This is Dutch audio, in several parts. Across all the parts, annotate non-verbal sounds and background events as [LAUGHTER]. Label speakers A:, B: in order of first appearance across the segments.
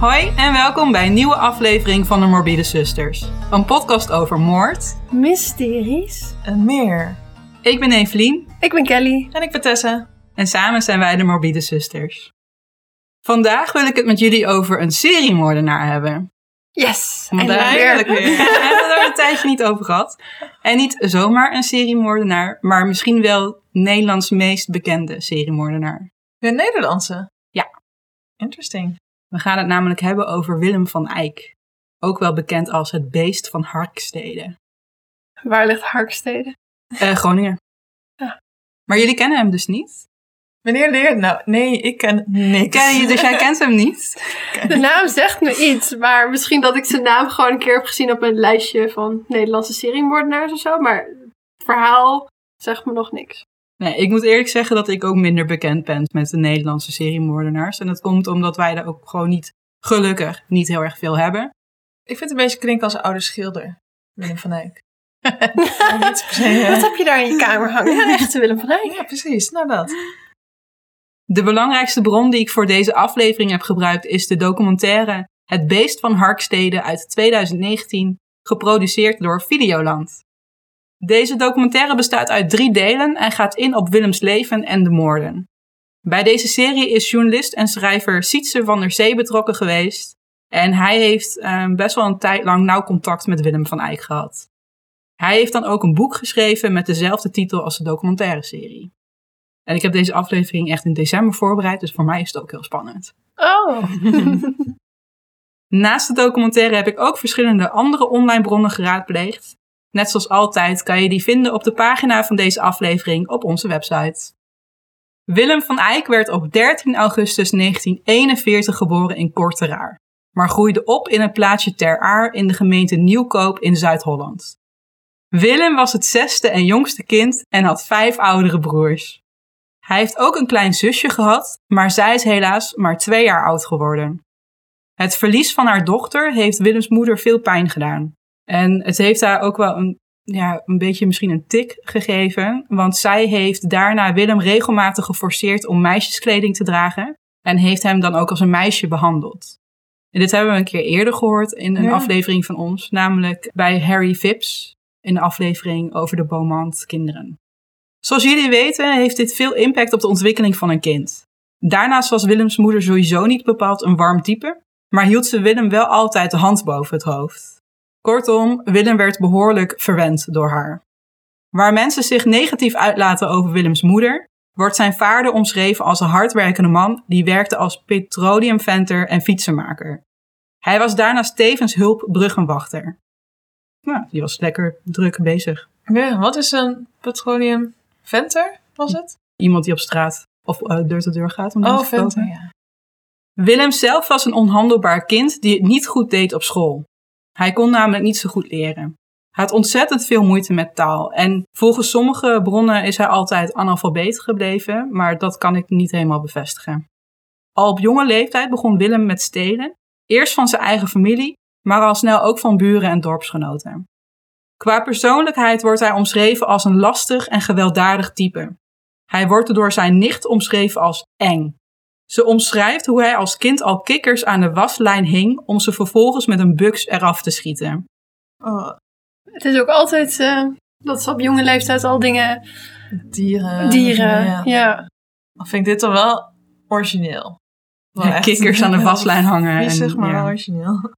A: Hoi en welkom bij een nieuwe aflevering van de Morbide Zusters. Een podcast over moord.
B: Mysteries.
C: En meer.
A: Ik ben Evelien
B: Ik ben Kelly.
C: En ik ben Tessa.
A: en samen zijn wij de Morbide Zusters. Vandaag wil ik het met jullie over een seriemoordenaar hebben.
B: Yes.
A: Want
B: En
A: daar
B: weer. [LAUGHS]
A: we hebben het er een tijdje niet over gehad. En niet zomaar een seriemoordenaar, maar misschien wel Nederlands meest bekende seriemoordenaar.
C: De Nederlandse?
A: Ja.
C: Interesting.
A: We gaan het namelijk hebben over Willem van Eyck. Ook wel bekend als het beest van Harkstede.
B: Waar ligt Harkstede?
A: Eh, Groningen.
B: Ja.
A: Maar jullie kennen hem dus niet?
C: Wanneer leer nou? Nee, ik ken niks.
A: Ken je, dus jij kent hem niet? [LAUGHS]
B: De naam zegt me iets, maar misschien dat ik zijn naam gewoon een keer heb gezien op een lijstje van Nederlandse seriemoordenaars of zo. Maar het verhaal zegt me nog niks.
A: Nee, ik moet eerlijk zeggen dat ik ook minder bekend ben met de Nederlandse seriemoordenaars. En dat komt omdat wij er ook gewoon niet, gelukkig, niet heel erg veel hebben.
C: Ik vind het een beetje klinken als een oude schilder. Willem van Eyck. [LAUGHS]
B: Wat heb je daar in je kamer hangen? Ja, een echte Willem van Eyck.
C: Ja, precies. Nou dat.
A: De belangrijkste bron die ik voor deze aflevering heb gebruikt is de documentaire Het Beest van Harkstede uit 2019, geproduceerd door Videoland. Deze documentaire bestaat uit drie delen en gaat in op Willems leven en de moorden. Bij deze serie is journalist en schrijver Sietse van der Zee betrokken geweest en hij heeft eh, best wel een tijd lang nauw contact met Willem van Eyck gehad. Hij heeft dan ook een boek geschreven met dezelfde titel als de documentaire serie. En ik heb deze aflevering echt in december voorbereid, dus voor mij is het ook heel spannend.
B: Oh. [LAUGHS]
A: Naast de documentaire heb ik ook verschillende andere online bronnen geraadpleegd. Net zoals altijd kan je die vinden op de pagina van deze aflevering op onze website. Willem van Eyck werd op 13 augustus 1941 geboren in Korteraar, maar groeide op in het plaatsje Ter Aar in de gemeente Nieuwkoop in Zuid-Holland. Willem was het zesde en jongste kind en had vijf oudere broers. Hij heeft ook een klein zusje gehad, maar zij is helaas maar twee jaar oud geworden. Het verlies van haar dochter heeft Willems moeder veel pijn gedaan. En het heeft haar ook wel een, ja, een beetje misschien een tik gegeven, want zij heeft daarna Willem regelmatig geforceerd om meisjeskleding te dragen en heeft hem dan ook als een meisje behandeld. En dit hebben we een keer eerder gehoord in een
C: Ja.
A: aflevering van ons, namelijk bij Harry Phipps in de aflevering over de Beaumont kinderen. Zoals jullie weten heeft dit veel impact op de ontwikkeling van een kind. Daarnaast was Willems moeder sowieso niet bepaald een warm type, maar hield ze Willem wel altijd de hand boven het hoofd. Kortom, Willem werd behoorlijk verwend door haar. Waar mensen zich negatief uitlaten over Willems moeder, wordt zijn vader omschreven als een hardwerkende man die werkte als petroleumventer en fietsenmaker. Hij was daarnaast tevens hulpbruggenwachter. Nou, die was lekker druk bezig.
C: Ja, wat is een petroleum venter, was het?
A: Iemand die op straat of eh, deur tot deur gaat om
C: Oh,
A: te
C: venter, ja.
A: Willem zelf was een onhandelbaar kind die het niet goed deed op school. Hij kon namelijk niet zo goed leren. Hij had ontzettend veel moeite met taal en volgens sommige bronnen is hij altijd analfabeet gebleven, maar dat kan ik niet helemaal bevestigen. Al op jonge leeftijd begon Willem met stelen, eerst van zijn eigen familie, maar al snel ook van buren en dorpsgenoten. Qua persoonlijkheid wordt hij omschreven als een lastig en gewelddadig type. Hij wordt door zijn nicht omschreven als eng. Ze omschrijft hoe hij als kind al kikkers aan de waslijn hing om ze vervolgens met een buks eraf te schieten.
C: Oh,
B: Het is ook altijd eh, dat ze op jonge leeftijd al dingen...
C: dieren.
B: dieren,
C: Ja.
B: ja.
C: Dan vind ik dit dan wel origineel. Wel
A: Ja,
C: echt
A: kikkers aan de waslijn hangen. En,
C: Viezig, maar
A: ja.
C: wel origineel.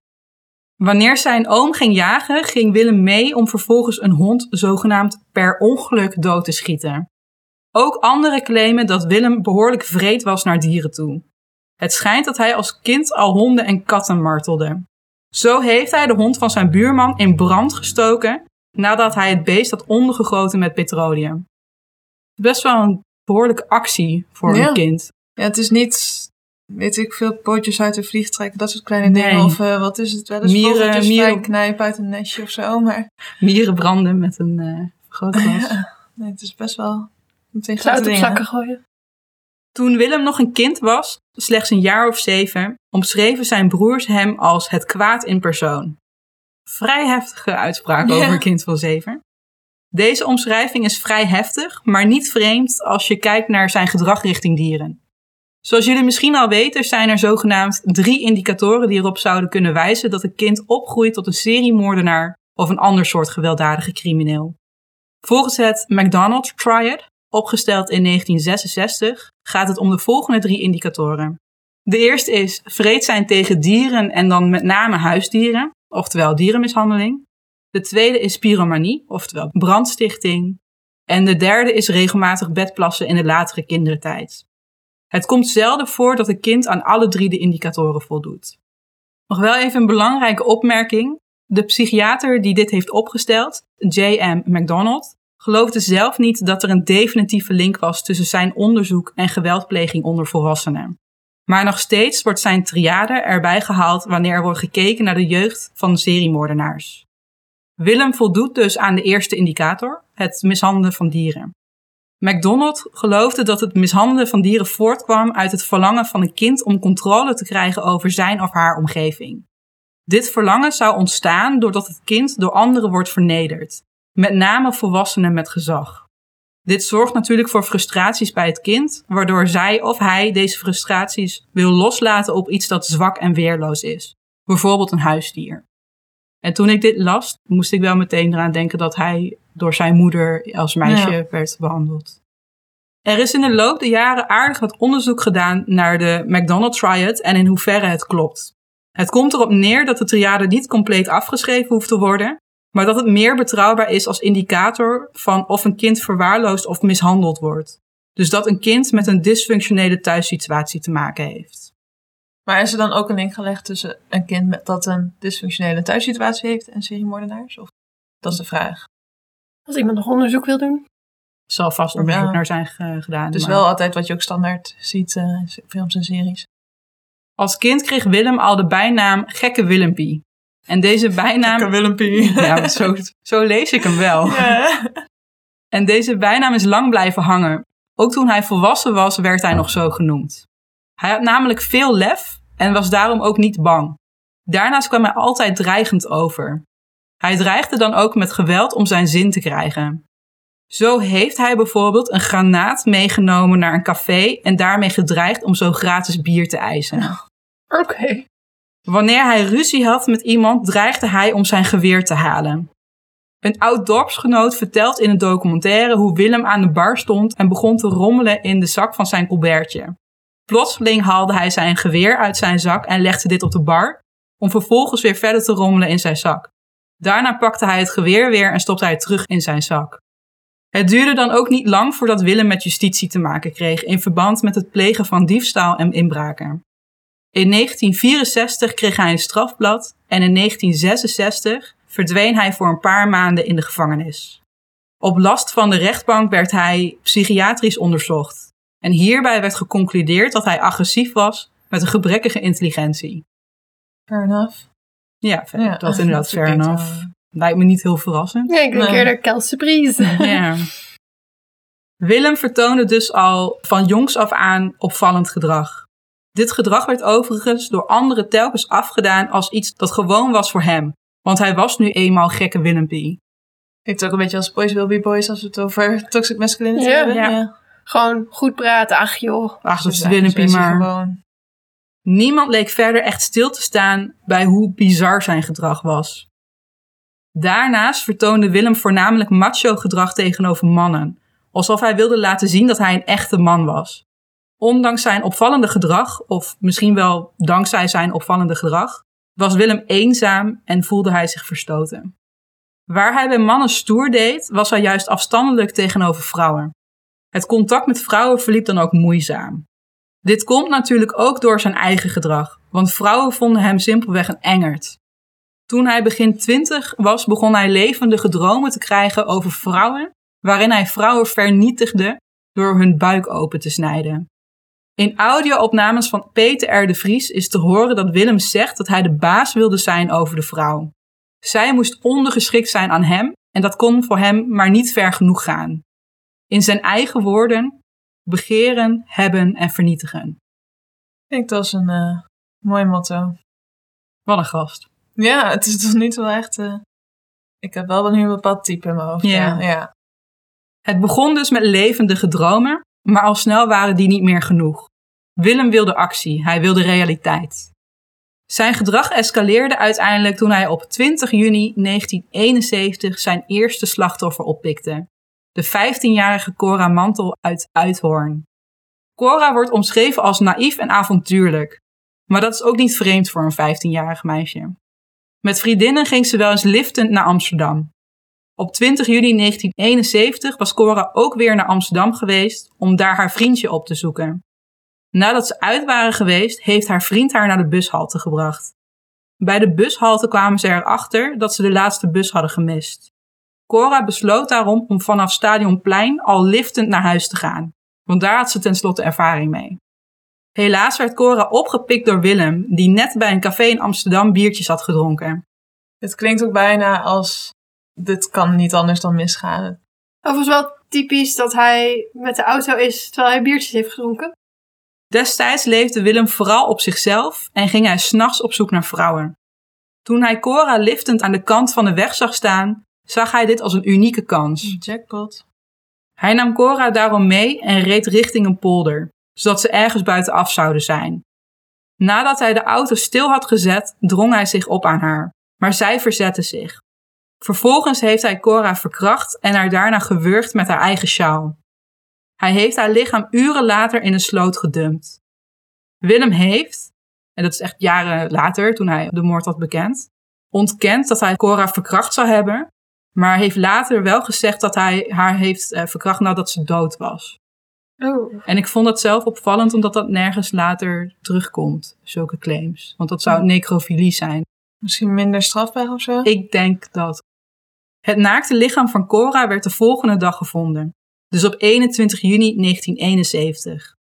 A: Wanneer zijn oom ging jagen, ging Willem mee om vervolgens een hond zogenaamd per ongeluk dood te schieten. Ook anderen claimen dat Willem behoorlijk vreed was naar dieren toe. Het schijnt dat hij als kind al honden en katten martelde. Zo heeft hij de hond van zijn buurman in brand gestoken nadat hij het beest had ondergegoten met petroleum. Best wel een behoorlijke actie voor
C: Ja.
A: een kind.
C: Ja, het is niet, weet ik veel, pootjes uit de vlieg trekken, dat soort kleine
A: Nee.
C: dingen. Of eh, wat is het wel eens,
A: Mieren-
C: vogeltjes
A: mieren-
C: knijpen uit een nestje of zo. Maar
A: Mieren branden met een eh vergrootglas. [LAUGHS]
C: ja, nee, het is best wel
B: Zout op
C: dingen.
B: zakken gooien.
A: Toen Willem nog een kind was, slechts een jaar of zeven, omschreven zijn broers hem als het kwaad in persoon. Vrij heftige uitspraak
C: Ja.
A: over een kind van zeven. Deze omschrijving is vrij heftig, maar niet vreemd als je kijkt naar zijn gedrag richting dieren. Zoals jullie misschien al weten, zijn er zogenaamd drie indicatoren die erop zouden kunnen wijzen dat een kind opgroeit tot een seriemoordenaar of een ander soort gewelddadige crimineel. Volgens het McDonald Triad, opgesteld in 1966, gaat het om de volgende drie indicatoren. De eerste is vreedzijn tegen dieren en dan met name huisdieren, oftewel dierenmishandeling. De tweede is pyromanie, oftewel brandstichting. En de derde is regelmatig bedplassen in de latere kindertijd. Het komt zelden voor dat een kind aan alle drie de indicatoren voldoet. Nog wel even een belangrijke opmerking. De psychiater die dit heeft opgesteld, J.M. McDonald, geloofde zelf niet dat er een definitieve link was tussen zijn onderzoek en geweldpleging onder volwassenen. Maar nog steeds wordt zijn triade erbij gehaald wanneer er wordt gekeken naar de jeugd van seriemoordenaars. Willem voldoet dus aan de eerste indicator, het mishandelen van dieren. McDonald geloofde dat het mishandelen van dieren voortkwam uit het verlangen van een kind om controle te krijgen over zijn of haar omgeving. Dit verlangen zou ontstaan doordat het kind door anderen wordt vernederd, met name volwassenen met gezag. Dit zorgt natuurlijk voor frustraties bij het kind, waardoor zij of hij deze frustraties wil loslaten op iets dat zwak en weerloos is, bijvoorbeeld een huisdier. En toen ik dit las, moest ik wel meteen eraan denken dat hij door zijn moeder als meisje
C: Ja.
A: werd behandeld. Er is in de loop der jaren aardig wat onderzoek gedaan naar de McDonald Triad en in hoeverre het klopt. Het komt erop neer dat de triade niet compleet afgeschreven hoeft te worden, maar dat het meer betrouwbaar is als indicator van of een kind verwaarloosd of mishandeld wordt. Dus dat een kind met een dysfunctionele thuissituatie te maken heeft.
C: Maar is er dan ook een link gelegd tussen een kind met, dat een dysfunctionele thuissituatie heeft en seriemoordenaars? Of dat is de vraag.
B: Als iemand nog onderzoek wil doen.
A: Er zal vast onderzoek
C: Ja.
A: naar zijn ge- gedaan.
C: Dus
A: maar-
C: wel altijd wat je ook standaard ziet eh, in films en series.
A: Als kind kreeg Willem al de bijnaam Gekke Willempie. En deze [LAUGHS] bijnaam...
C: Willempie.
A: Ja, zo, zo lees ik hem wel. [LAUGHS] En deze bijnaam is lang blijven hangen. Ook toen hij volwassen was, werd hij nog zo genoemd. Hij had namelijk veel lef en was daarom ook niet bang. Daarnaast kwam hij altijd dreigend over. Hij dreigde dan ook met geweld om zijn zin te krijgen. Zo heeft hij bijvoorbeeld een granaat meegenomen naar een café en daarmee gedreigd om zo gratis bier te eisen.
B: Oké.
A: Wanneer hij ruzie had met iemand, dreigde hij om zijn geweer te halen. Een oud dorpsgenoot vertelt in een documentaire hoe Willem aan de bar stond en begon te rommelen in de zak van zijn colbertje. Plotseling haalde hij zijn geweer uit zijn zak en legde dit op de bar, om vervolgens weer verder te rommelen in zijn zak. Daarna pakte hij het geweer weer en stopte hij het terug in zijn zak. Het duurde dan ook niet lang voordat Willem met justitie te maken kreeg in verband met het plegen van diefstal en inbraken. In 1964 kreeg hij een strafblad en in 1966 verdween hij voor een paar maanden in de gevangenis. Op last van de rechtbank werd hij psychiatrisch onderzocht. En hierbij werd geconcludeerd dat hij agressief was met een gebrekkige intelligentie.
C: Fair enough.
A: Ja,
C: Ja,
A: dat is inderdaad fair
C: wel-
A: enough. Lijkt me niet heel verrassend.
B: Ja, ik denk
C: Nee.
B: eerder Kel Surprise.
A: Ja. Willem vertoonde dus al van jongs af aan opvallend gedrag. Dit gedrag werd overigens door anderen telkens afgedaan als iets dat gewoon was voor hem. Want hij was nu eenmaal gekke Willempie.
C: Klinkt ook een beetje als Boys Will Be Boys als we het over toxic masculinity
B: Ja.
C: hebben.
A: Ja.
B: Gewoon goed praten. Ach joh.
A: Ach, dat is Willempie maar.
C: Gewoon.
A: Niemand leek verder echt stil te staan bij hoe bizar zijn gedrag was. Daarnaast vertoonde Willem voornamelijk macho gedrag tegenover mannen, alsof hij wilde laten zien dat hij een echte man was. Ondanks zijn opvallende gedrag, of misschien wel dankzij zijn opvallende gedrag, was Willem eenzaam en voelde hij zich verstoten. Waar hij bij mannen stoer deed, was hij juist afstandelijk tegenover vrouwen. Het contact met vrouwen verliep dan ook moeizaam. Dit komt natuurlijk ook door zijn eigen gedrag, want vrouwen vonden hem simpelweg een engert. Toen hij begin twintig was, begon hij levendige dromen te krijgen over vrouwen, waarin hij vrouwen vernietigde door hun buik open te snijden. In audio-opnames van Peter R. de Vries is te horen dat Willem zegt dat hij de baas wilde zijn over de vrouw. Zij moest ondergeschikt zijn aan hem en dat kon voor hem maar niet ver genoeg gaan. In zijn eigen woorden, begeren, hebben en vernietigen.
C: Klinkt als een eh, mooi motto.
A: Wat een gast.
C: Ja, het is toch niet wel echt... eh, ik heb wel nu een bepaald type in mijn hoofd.
A: Ja.
C: Ja. ja.
A: Het begon dus met levendige dromen, maar al snel waren die niet meer genoeg. Willem wilde actie, hij wilde realiteit. Zijn gedrag escaleerde uiteindelijk toen hij op 20 juni 1971 zijn eerste slachtoffer oppikte. De 15-jarige Cora Mantel uit Uithoorn. Cora wordt omschreven als naïef en avontuurlijk. Maar dat is ook niet vreemd voor een 15-jarig meisje. Met vriendinnen ging ze wel eens liftend naar Amsterdam. Op 20 juni 1971 was Cora ook weer naar Amsterdam geweest om daar haar vriendje op te zoeken. Nadat ze uit waren geweest, heeft haar vriend haar naar de bushalte gebracht. Bij de bushalte kwamen ze erachter dat ze de laatste bus hadden gemist. Cora besloot daarom om vanaf Stadionplein al liftend naar huis te gaan, want daar had ze tenslotte ervaring mee. Helaas werd Cora opgepikt door Willem, die net bij een café in Amsterdam biertjes had gedronken.
C: Het klinkt ook bijna als, dit kan niet anders dan misgaan.
B: Overigens wel typisch dat hij met de auto is terwijl hij biertjes heeft gedronken.
A: Destijds leefde Willem vooral op zichzelf en ging hij s'nachts op zoek naar vrouwen. Toen hij Cora liftend aan de kant van de weg zag staan, zag hij dit als een unieke kans.
C: Jackpot.
A: Hij nam Cora daarom mee en reed richting een polder, zodat ze ergens buitenaf zouden zijn. Nadat hij de auto stil had gezet, drong hij zich op aan haar, maar zij verzette zich. Vervolgens heeft hij Cora verkracht en haar daarna gewurgd met haar eigen sjaal. Hij heeft haar lichaam uren later in een sloot gedumpt. Willem heeft, en dat is echt jaren later toen hij de moord had bekend, ontkend dat hij Cora verkracht zou hebben, maar heeft later wel gezegd dat hij haar heeft eh, verkracht nadat ze dood was.
B: Oh.
A: En ik vond dat zelf opvallend omdat dat nergens later terugkomt, zulke claims. Want dat zou necrofilie zijn.
C: Misschien minder strafbaar of zo?
A: Ik denk dat. Het naakte lichaam van Cora werd de volgende dag gevonden, dus op 21 juni 1971.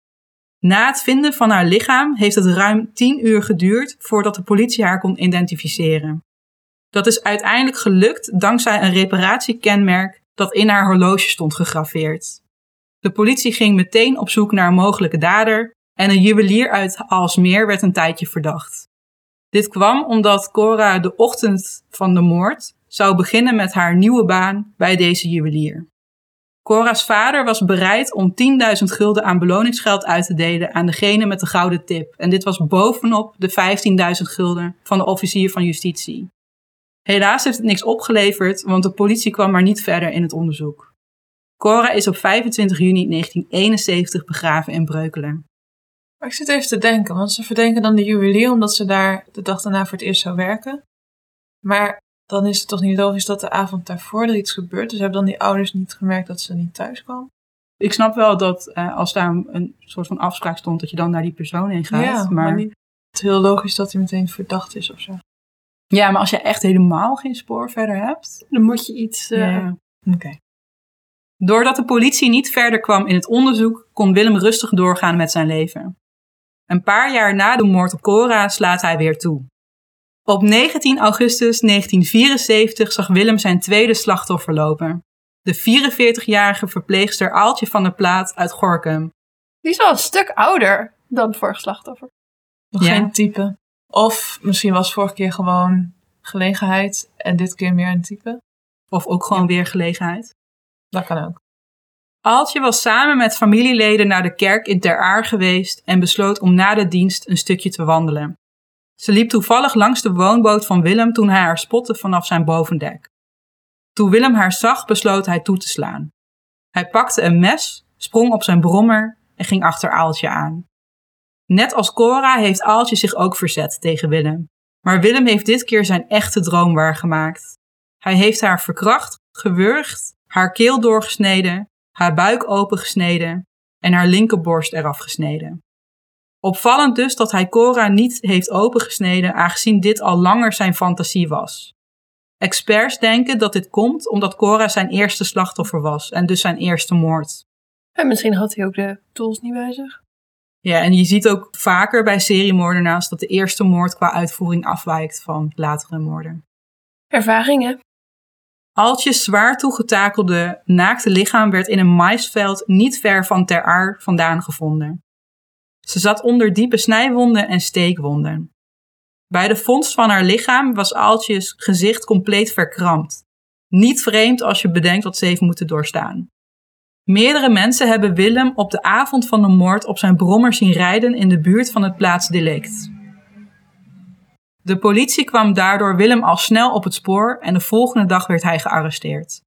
A: Na het vinden van haar lichaam heeft het ruim 10 uur geduurd voordat de politie haar kon identificeren. Dat is uiteindelijk gelukt dankzij een reparatiekenmerk dat in haar horloge stond gegraveerd. De politie ging meteen op zoek naar een mogelijke dader en een juwelier uit Alsmeer werd een tijdje verdacht. Dit kwam omdat Cora de ochtend van de moord zou beginnen met haar nieuwe baan bij deze juwelier. Cora's vader was bereid om 10.000 gulden aan beloningsgeld uit te delen aan degene met de gouden tip. En dit was bovenop de 15.000 gulden van de officier van justitie. Helaas heeft het niks opgeleverd, want de politie kwam maar niet verder in het onderzoek. Cora is op 25 juni 1971 begraven in Breukelen.
C: Maar ik zit even te denken, want ze verdenken dan de juwelier omdat ze daar de dag daarna voor het eerst zou werken. Maar dan is het toch niet logisch dat de avond daarvoor er iets gebeurt. Dus hebben dan die ouders niet gemerkt dat ze niet thuis kwam?
A: Ik snap wel dat eh, als daar een, een soort van afspraak stond, dat je dan naar die persoon heen gaat.
C: ja, maar, niet heel logisch dat hij meteen verdacht is of zo.
A: Ja, maar als je echt helemaal geen spoor verder hebt.
B: Dan moet je iets... eh,
A: ja.
C: Oké.
A: Doordat de politie niet verder kwam in het onderzoek, kon Willem rustig doorgaan met zijn leven. Een paar jaar na de moord op Cora slaat hij weer toe. Op 19 augustus 1974 zag Willem zijn tweede slachtoffer lopen. De 44-jarige verpleegster Aaltje van der Plaat uit Gorkum.
B: Die is wel een stuk ouder dan het vorige slachtoffer.
C: Nog
A: Ja.
C: geen type. Of misschien was vorige keer gewoon gelegenheid en dit keer meer een type.
A: Of ook gewoon weer gelegenheid.
C: Dat kan ook.
A: Aaltje was samen met familieleden naar de kerk in Ter Aar geweest en besloot om na de dienst een stukje te wandelen. Ze liep toevallig langs de woonboot van Willem toen hij haar spotte vanaf zijn bovendek. Toen Willem haar zag, besloot hij toe te slaan. Hij pakte een mes, sprong op zijn brommer en ging achter Aaltje aan. Net als Cora heeft Aaltje zich ook verzet tegen Willem. Maar Willem heeft dit keer zijn echte droom waargemaakt. Hij heeft haar verkracht, gewurgd, haar keel doorgesneden, haar buik opengesneden en haar linkerborst eraf gesneden. Opvallend dus dat hij Cora niet heeft opengesneden, aangezien dit al langer zijn fantasie was. Experts denken dat dit komt omdat Cora zijn eerste slachtoffer was en dus zijn eerste moord.
B: En misschien had hij ook de tools niet bij zich.
A: Ja, en je ziet ook vaker bij seriemoordenaars dat de eerste moord qua uitvoering afwijkt van latere moorden.
B: Ervaringen.
A: Altjes zwaar toegetakelde naakte lichaam werd in een maisveld niet ver van Ter Aar vandaan gevonden. Ze zat onder diepe snijwonden en steekwonden. Bij de vondst van haar lichaam was Aaltjes gezicht compleet verkrampt. Niet vreemd als je bedenkt wat ze heeft moeten doorstaan. Meerdere mensen hebben Willem op de avond van de moord op zijn brommer zien rijden in de buurt van het plaatsdelict. De politie kwam daardoor Willem al snel op het spoor en de volgende dag werd hij gearresteerd.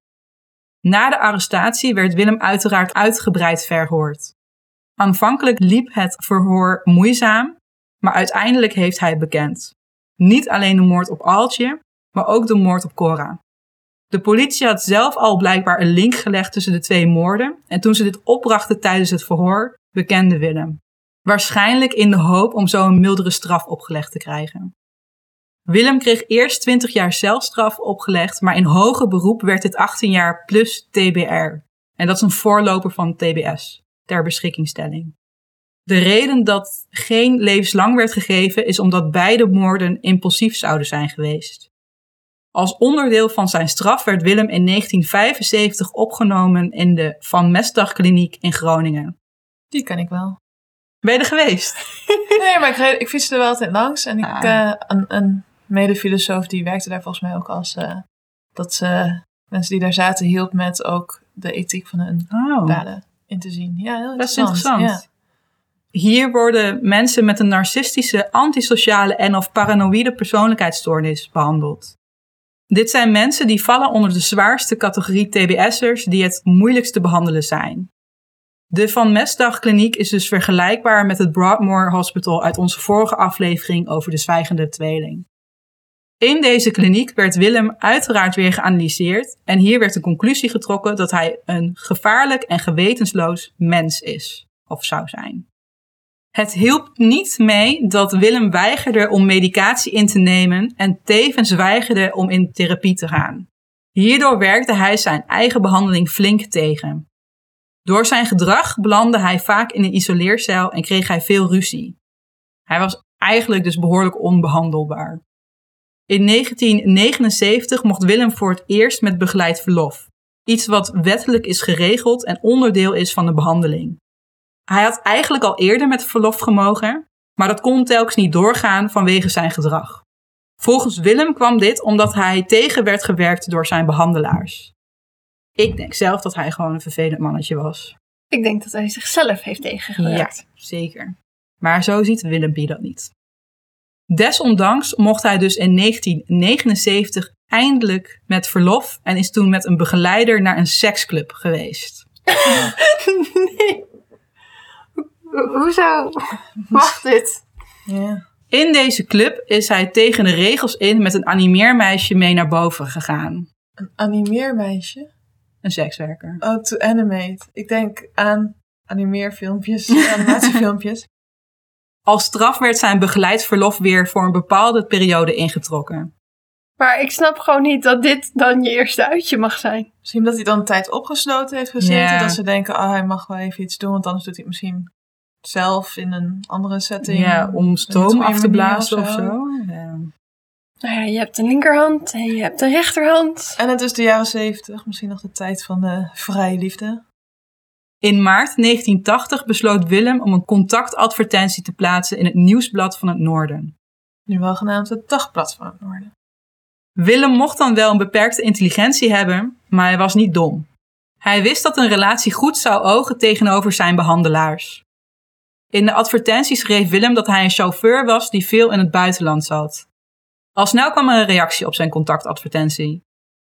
A: Na de arrestatie werd Willem uiteraard uitgebreid verhoord. Aanvankelijk liep het verhoor moeizaam, maar uiteindelijk heeft hij bekend. Niet alleen de moord op Aaltje, maar ook de moord op Cora. De politie had zelf al blijkbaar een link gelegd tussen de twee moorden en toen ze dit opbrachten tijdens het verhoor, bekende Willem. Waarschijnlijk in de hoop om zo een mildere straf opgelegd te krijgen. Willem kreeg eerst 20 jaar celstraf opgelegd, maar in hoger beroep werd dit 18 jaar plus TBR. En dat is een voorloper van TBS, ter beschikkingstelling. De reden dat geen levenslang werd gegeven is omdat beide moorden impulsief zouden zijn geweest. Als onderdeel van zijn straf werd Willem in 1975 opgenomen in de Van Mestdagkliniek in Groningen.
C: Die ken ik wel.
A: Ben je er geweest? [LAUGHS]
C: Nee, maar ik, reed- ik fietste er wel altijd langs. En ik,
A: Ah.
C: eh, een, een medefilosoof die werkte daar volgens mij ook als... eh, dat ze mensen die daar zaten hielp met ook de ethiek van hun
A: Oh,
C: daden in te zien. Ja, heel
A: dat is
C: interessant.
A: interessant. Hier worden mensen met een narcistische, antisociale en of paranoïde persoonlijkheidsstoornis behandeld. Dit zijn mensen die vallen onder de zwaarste categorie TBS'ers die het moeilijkst te behandelen zijn. De Van Mesdag kliniek is dus vergelijkbaar met het Broadmoor Hospital uit onze vorige aflevering over de zwijgende tweeling. In deze kliniek werd Willem uiteraard weer geanalyseerd en hier werd de conclusie getrokken dat hij een gevaarlijk en gewetensloos mens is, of zou zijn. Het hielp niet mee dat Willem weigerde om medicatie in te nemen en tevens weigerde om in therapie te gaan. Hierdoor werkte hij zijn eigen behandeling flink tegen. Door zijn gedrag belandde hij vaak in een isoleercel en kreeg hij veel ruzie. Hij was eigenlijk dus behoorlijk onbehandelbaar. In 1979 mocht Willem voor het eerst met begeleid verlof. Iets wat wettelijk is geregeld en onderdeel is van de behandeling. Hij had eigenlijk al eerder met verlof gemogen, maar dat kon telkens niet doorgaan vanwege zijn gedrag. Volgens Willem kwam dit omdat hij tegen werd gewerkt door zijn behandelaars. Ik denk zelf dat hij gewoon een vervelend mannetje was.
B: Ik denk dat hij zichzelf heeft tegengewerkt.
A: zeker. Maar zo ziet Willempie dat niet. Desondanks mocht hij dus in 1979 eindelijk met verlof en is toen met een begeleider naar een seksclub geweest. [LAUGHS]
B: nee. Ho- Hoezo? [LAUGHS] Wacht dit.
C: Ja.
A: In deze club is hij tegen de regels in met een animeermeisje mee naar boven gegaan.
C: Een animeermeisje.
A: Een sekswerker.
C: Oh, to animate. Ik denk aan animeerfilmpjes, [LAUGHS] animatiefilmpjes.
A: Als straf werd zijn begeleid verlof weer voor een bepaalde periode ingetrokken.
B: Maar ik snap gewoon niet dat dit dan je eerste uitje mag zijn.
C: Misschien dat hij dan een tijd opgesloten heeft gezeten.
A: Ja.
C: Dat ze denken, oh, hij mag wel even iets doen. Want anders doet hij het misschien zelf in een andere setting.
A: Ja, om
C: Een
A: stoom af te blazen
C: of
A: of
C: zo.
A: zo. Ja.
B: Nou ja, je hebt de linkerhand en je hebt de rechterhand.
C: En het is de jaren zeventig. Misschien nog de tijd van de vrije liefde.
A: In maart 1980 besloot Willem om een contactadvertentie te plaatsen in het Nieuwsblad van het Noorden.
C: Nu wel genaamd het Dagblad van het Noorden.
A: Willem mocht dan wel een beperkte intelligentie hebben, maar hij was niet dom. Hij wist dat een relatie goed zou ogen tegenover zijn behandelaars. In de advertentie schreef Willem dat hij een chauffeur was die veel in het buitenland zat. Al snel kwam er een reactie op zijn contactadvertentie.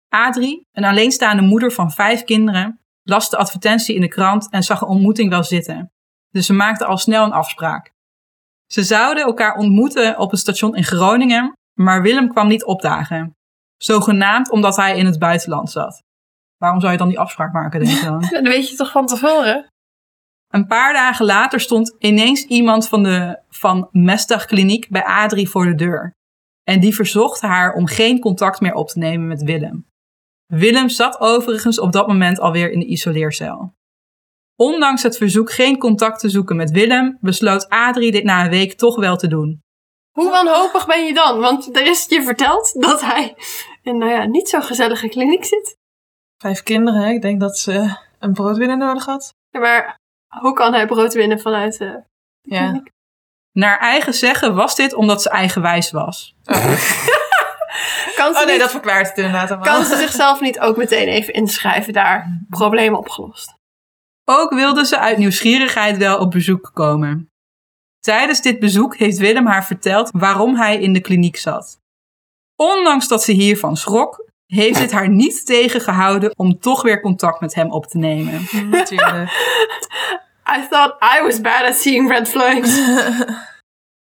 A: Adrie, een alleenstaande moeder van vijf kinderen, las de advertentie in de krant en zag een ontmoeting wel zitten. Dus ze maakten al snel een afspraak. Ze zouden elkaar ontmoeten op een station in Groningen, maar Willem kwam niet opdagen. Zogenaamd omdat hij in het buitenland zat. Waarom zou je dan die afspraak maken, denk je dan? [LAUGHS]
B: Dat weet je toch van tevoren?
A: Een paar dagen later stond ineens iemand van de Van Mestdag kliniek bij Adrie voor de deur. En die verzocht haar om geen contact meer op te nemen met Willem. Willem zat overigens op dat moment alweer in de isoleercel. Ondanks het verzoek geen contact te zoeken met Willem, besloot Adrie dit na een week toch wel te doen.
B: Hoe wanhopig ben je dan? Want er is je verteld dat hij in nou ja, niet zo gezellige kliniek zit.
C: Vijf kinderen, hè? ik denk dat ze een broodwinner nodig had.
B: Ja, Maar hoe kan hij brood winnen vanuit de
C: Ja.
B: kliniek?
A: Naar eigen zeggen was dit omdat ze eigenwijs was. [LAUGHS]
B: Kan ze,
C: Oh nee,
B: niet-
C: dat verklaart het inderdaad allemaal.
B: kan ze zichzelf niet ook meteen even inschrijven daar? Probleem opgelost.
A: Ook wilde ze uit nieuwsgierigheid wel op bezoek komen. Tijdens dit bezoek heeft Willem haar verteld waarom hij in de kliniek zat. Ondanks dat ze hiervan schrok, heeft dit haar niet tegengehouden om toch weer contact met hem op te nemen.
C: Natuurlijk. [LAUGHS]
B: I thought I was bad at seeing red flags. [LAUGHS]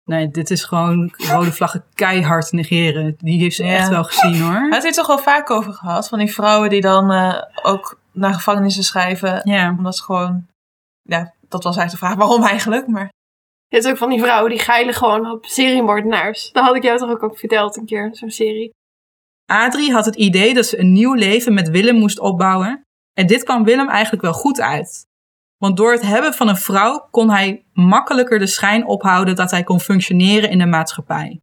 A: Nee, dit is gewoon rode vlaggen keihard negeren. Die heeft ze
C: Ja.
A: echt wel gezien hoor.
C: Hij heeft het toch wel vaak over gehad. Van die vrouwen die dan eh, ook naar gevangenissen schrijven.
A: Ja.
C: Omdat ze gewoon... Ja, dat was eigenlijk de vraag waarom eigenlijk. Maar
B: Je hebt ook van die vrouwen die geilen gewoon op seriemoordenaars. Dat had ik jou toch ook, ook verteld een keer, zo'n serie.
A: Adrie had het idee dat ze een nieuw leven met Willem moest opbouwen. En dit kwam Willem eigenlijk wel goed uit. Want door het hebben van een vrouw kon hij makkelijker de schijn ophouden dat hij kon functioneren in de maatschappij.